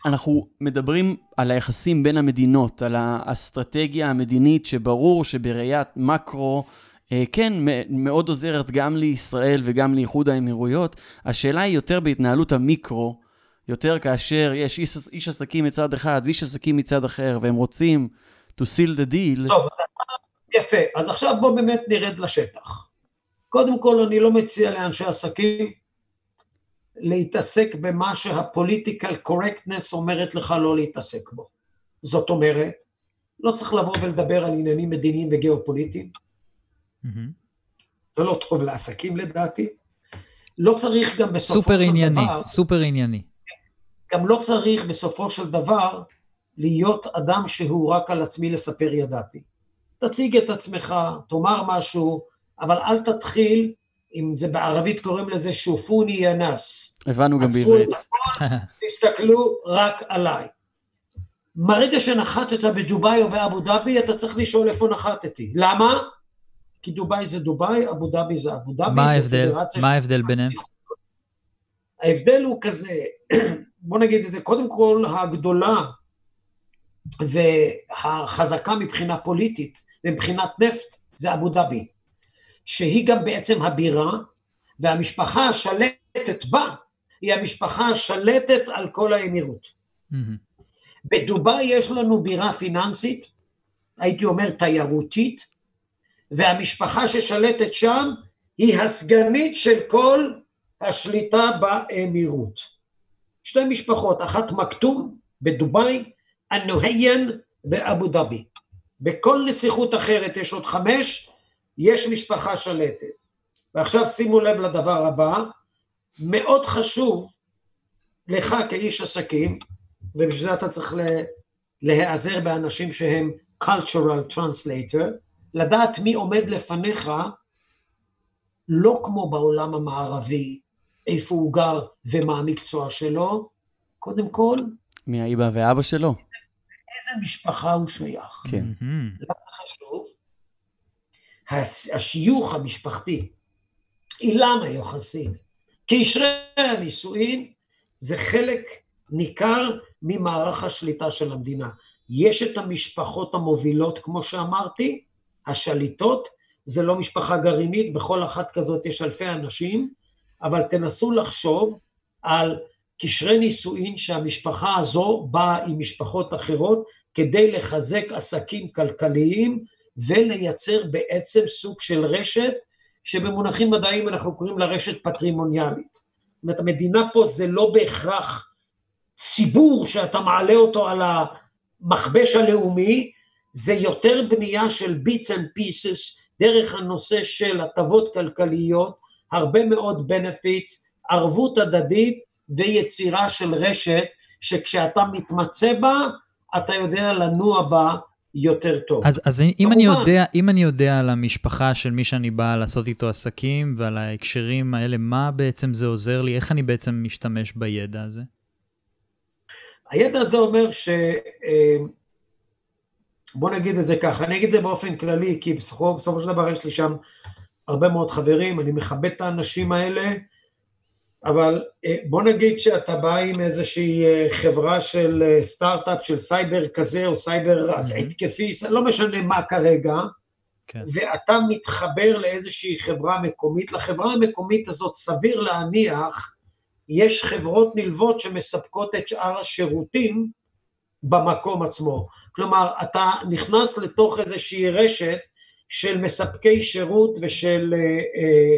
אנחנו מדברים על היחסים בין המדינות, על האסטרטגיה המדינית, שברור שבראיית מקרו, אה, כן, מאוד עוזרת גם לישראל וגם לאיחוד האמירויות. השאלה היא יותר בהתנהלות המיקרו, יותר כאשר יש איש, איש עסקים מצד אחד ואיש עסקים מצד אחר, והם רוצים to seal the deal. טוב, יפה. אז עכשיו בואו באמת נרד לשטח. קודם כל, אני לא מציע לאנשי עסקים להתעסק במה שהפוליטיקל קורקטנס אומרת לך לא להתעסק בו. זאת אומרת, לא צריך לבוא ולדבר על עניינים מדיניים וגיאופוליטיים. Mm-hmm. זה לא טוב לעסקים לדעתי. לא צריך גם בסופו סופר של ענייני, דבר... סופר ענייני. גם לא צריך בסופו של דבר להיות אדם שהוא רק על עצמי לספר ידעתי. תציג את עצמך, תאמר משהו, אבל אל תתחיל אם זה בערבית קוראים לזה שופוני ינס. הבנו גם בעברית. תסתכלו רק עליי. מהרגע שנחתת בדובאי או באבו דאבי, אתה צריך לשאול איפה נחתתי. למה? כי דובאי זה דובאי, אבו דאבי זה אבו דאבי. מה ההבדל? מה ההבדל ביניהם? ההבדל הוא כזה, בוא נגיד את זה, קודם כל הגדולה והחזקה מבחינה פוליטית ומבחינת נפט זה אבו דאבי. שהיא גם בעצם הבירה, והמשפחה השלטת בה היא המשפחה השלטת על כל האמירות. Mm-hmm. בדובאי יש לנו בירה פיננסית, הייתי אומר תיירותית, והמשפחה ששלטת שם היא הסגנית של כל השליטה באמירות. שתי משפחות, אחת מקטום בדובאי, הנוהיין באבו דאבי. בכל נסיכות אחרת יש עוד חמש, יש משפחה שלטת. ועכשיו שימו לב לדבר הבא, מאוד חשוב לך כאיש עסקים, ובשביל זה אתה צריך להיעזר באנשים שהם cultural translator, לדעת מי עומד לפניך, לא כמו בעולם המערבי, איפה הוא גר ומה המקצוע שלו, קודם כל... מי האיבא ואבא שלו? איזה משפחה הוא שייך. כן. למה זה חשוב? השיוך המשפחתי, אילם היוחסין, קשרי הנישואין, זה חלק ניכר ממערך השליטה של המדינה. יש את המשפחות המובילות, כמו שאמרתי, השליטות, זה לא משפחה גרעינית, בכל אחת כזאת יש אלפי אנשים, אבל תנסו לחשוב על קשרי נישואין שהמשפחה הזו באה עם משפחות אחרות כדי לחזק עסקים כלכליים ולייצר בעצם סוג של רשת שבמונחים מדעיים אנחנו קוראים לה רשת פטרימוניאלית. זאת אומרת, המדינה פה זה לא בהכרח ציבור שאתה מעלה אותו על המכבש הלאומי, זה יותר בנייה של bits and pieces דרך הנושא של הטבות כלכליות, הרבה מאוד benefits, ערבות הדדית ויצירה של רשת שכשאתה מתמצא בה, אתה יודע לנוע בה יותר טוב. אז, אז אם, אני יודע, אם אני יודע על המשפחה של מי שאני בא לעשות איתו עסקים ועל ההקשרים האלה, מה בעצם זה עוזר לי? איך אני בעצם משתמש בידע הזה? הידע הזה אומר ש... אה, בוא נגיד את זה ככה, אני אגיד את זה באופן כללי, כי בסופו, בסופו של דבר יש לי שם הרבה מאוד חברים, אני מכבד את האנשים האלה, אבל אה, בוא נגיד שאתה בא עם איזושהי אה, חברה של אה, סטארט-אפ, של סייבר כזה או סייבר התקפי, לא משנה מה כרגע, כן. ואתה מתחבר לאיזושהי חברה מקומית, לחברה המקומית הזאת סביר להניח, יש חברות נלוות שמספקות את שאר השירותים במקום עצמו. כלומר, אתה נכנס לתוך איזושהי רשת של מספקי שירות ושל אה, אה,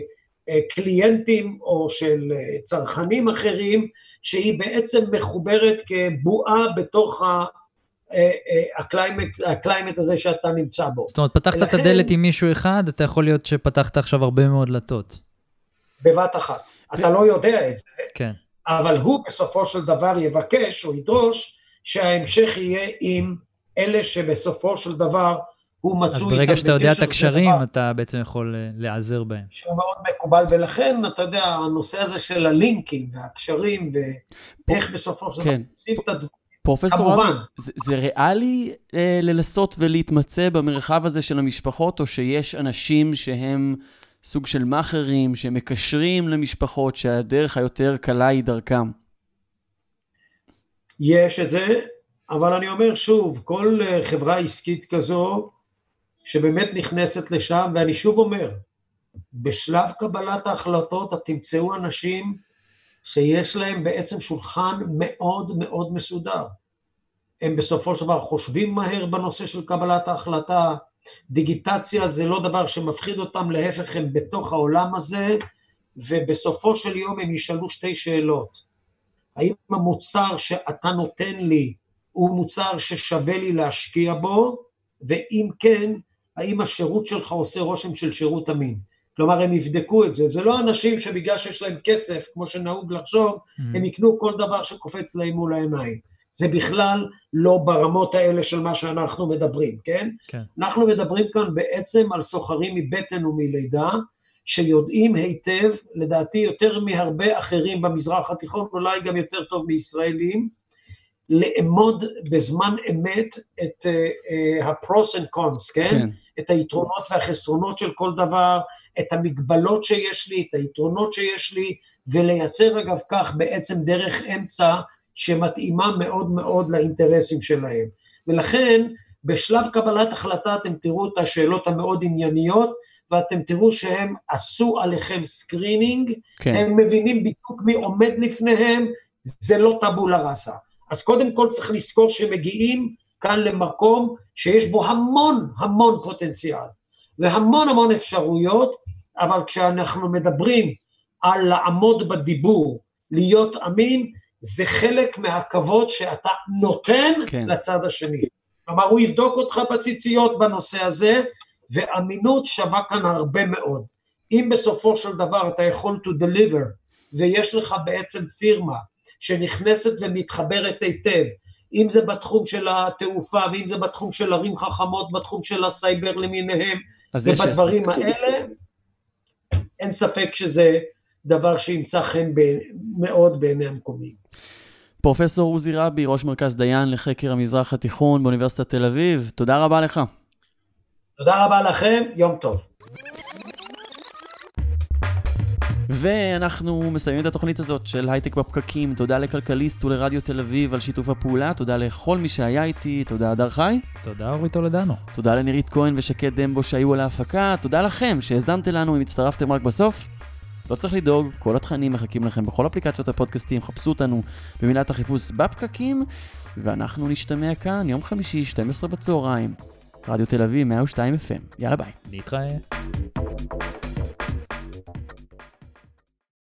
קליינטים או של אה, צרכנים אחרים, שהיא בעצם מחוברת כבועה בתוך ה... אה, ה climate, ה climate הזה שאתה נמצא בו. זאת אומרת, פתחת את הדלת עם מישהו אחד, אתה יכול להיות שפתחת עכשיו הרבה מאוד דלתות. בבת אחת. אתה לא יודע את זה, כן. אבל הוא בסופו של דבר יבקש או ידרוש שההמשך יהיה עם אלה שבסופו של דבר הוא מצוי... אז ברגע שאתה יודע את הקשרים, אתה בעצם יכול אה, להיעזר בהם. שהוא מאוד מקובל, ולכן, אתה יודע, הנושא הזה של הלינקים והקשרים, ואיך בסופו של דבר כן. עושים את הדברים. פרופסור אבי, זה, זה ריאלי אה, לנסות ולהתמצא במרחב הזה של המשפחות, או שיש אנשים שהם סוג של מאכערים, שמקשרים למשפחות, שהדרך היותר קלה היא דרכם? יש את זה, אבל אני אומר שוב, כל אה, חברה עסקית כזו, שבאמת נכנסת לשם, ואני שוב אומר, בשלב קבלת ההחלטות את תמצאו אנשים שיש להם בעצם שולחן מאוד מאוד מסודר. הם בסופו של דבר חושבים מהר בנושא של קבלת ההחלטה, דיגיטציה זה לא דבר שמפחיד אותם, להפך הם בתוך העולם הזה, ובסופו של יום הם ישאלו שתי שאלות. האם המוצר שאתה נותן לי הוא מוצר ששווה לי להשקיע בו, ואם כן, האם השירות שלך עושה רושם של שירות אמין. כלומר, הם יבדקו את זה. זה לא אנשים שבגלל שיש להם כסף, כמו שנהוג לחשוב, mm-hmm. הם יקנו כל דבר שקופץ להם מול העיניים. זה בכלל לא ברמות האלה של מה שאנחנו מדברים, כן? כן. אנחנו מדברים כאן בעצם על סוחרים מבטן ומלידה, שיודעים היטב, לדעתי יותר מהרבה אחרים במזרח התיכון, אולי גם יותר טוב מישראלים, לאמוד בזמן אמת את uh, uh, ה-pros and cons, כן? כן? את היתרונות והחסרונות של כל דבר, את המגבלות שיש לי, את היתרונות שיש לי, ולייצר אגב כך בעצם דרך אמצע שמתאימה מאוד מאוד לאינטרסים שלהם. ולכן, בשלב קבלת החלטה אתם תראו את השאלות המאוד ענייניות, ואתם תראו שהם עשו עליכם screening, כן. הם מבינים בדיוק מי עומד לפניהם, זה לא tabula rasa. אז קודם כל צריך לזכור שמגיעים כאן למקום שיש בו המון המון פוטנציאל והמון המון אפשרויות, אבל כשאנחנו מדברים על לעמוד בדיבור, להיות אמין, זה חלק מהכבוד שאתה נותן כן. לצד השני. כלומר, הוא יבדוק אותך בציציות בנושא הזה, ואמינות שווה כאן הרבה מאוד. אם בסופו של דבר אתה יכול to deliver, ויש לך בעצם פירמה שנכנסת ומתחברת היטב, אם זה בתחום של התעופה, ואם זה בתחום של ערים חכמות, בתחום של הסייבר למיניהם, ובדברים האלה, אין ספק שזה דבר שימצא חן ב... מאוד בעיני המקומיים. פרופסור עוזי רבי, ראש מרכז דיין לחקר המזרח התיכון באוניברסיטת תל אביב, תודה רבה לך. תודה רבה לכם, יום טוב. ואנחנו מסיימים את התוכנית הזאת של הייטק בפקקים. תודה לכלכליסט ולרדיו תל אביב על שיתוף הפעולה, תודה לכל מי שהיה איתי, תודה הדר חי. תודה אורית טולדנו. תודה לנירית כהן ושקד דמבו שהיו על ההפקה, תודה לכם שהאזנתם לנו אם הצטרפתם רק בסוף. לא צריך לדאוג, כל התכנים מחכים לכם בכל אפליקציות הפודקאסטים, חפשו אותנו במילת החיפוש בפקקים, ואנחנו נשתמע כאן יום חמישי, 12 בצהריים, רדיו תל אביב, 102 FM. יאללה ביי. נתראה.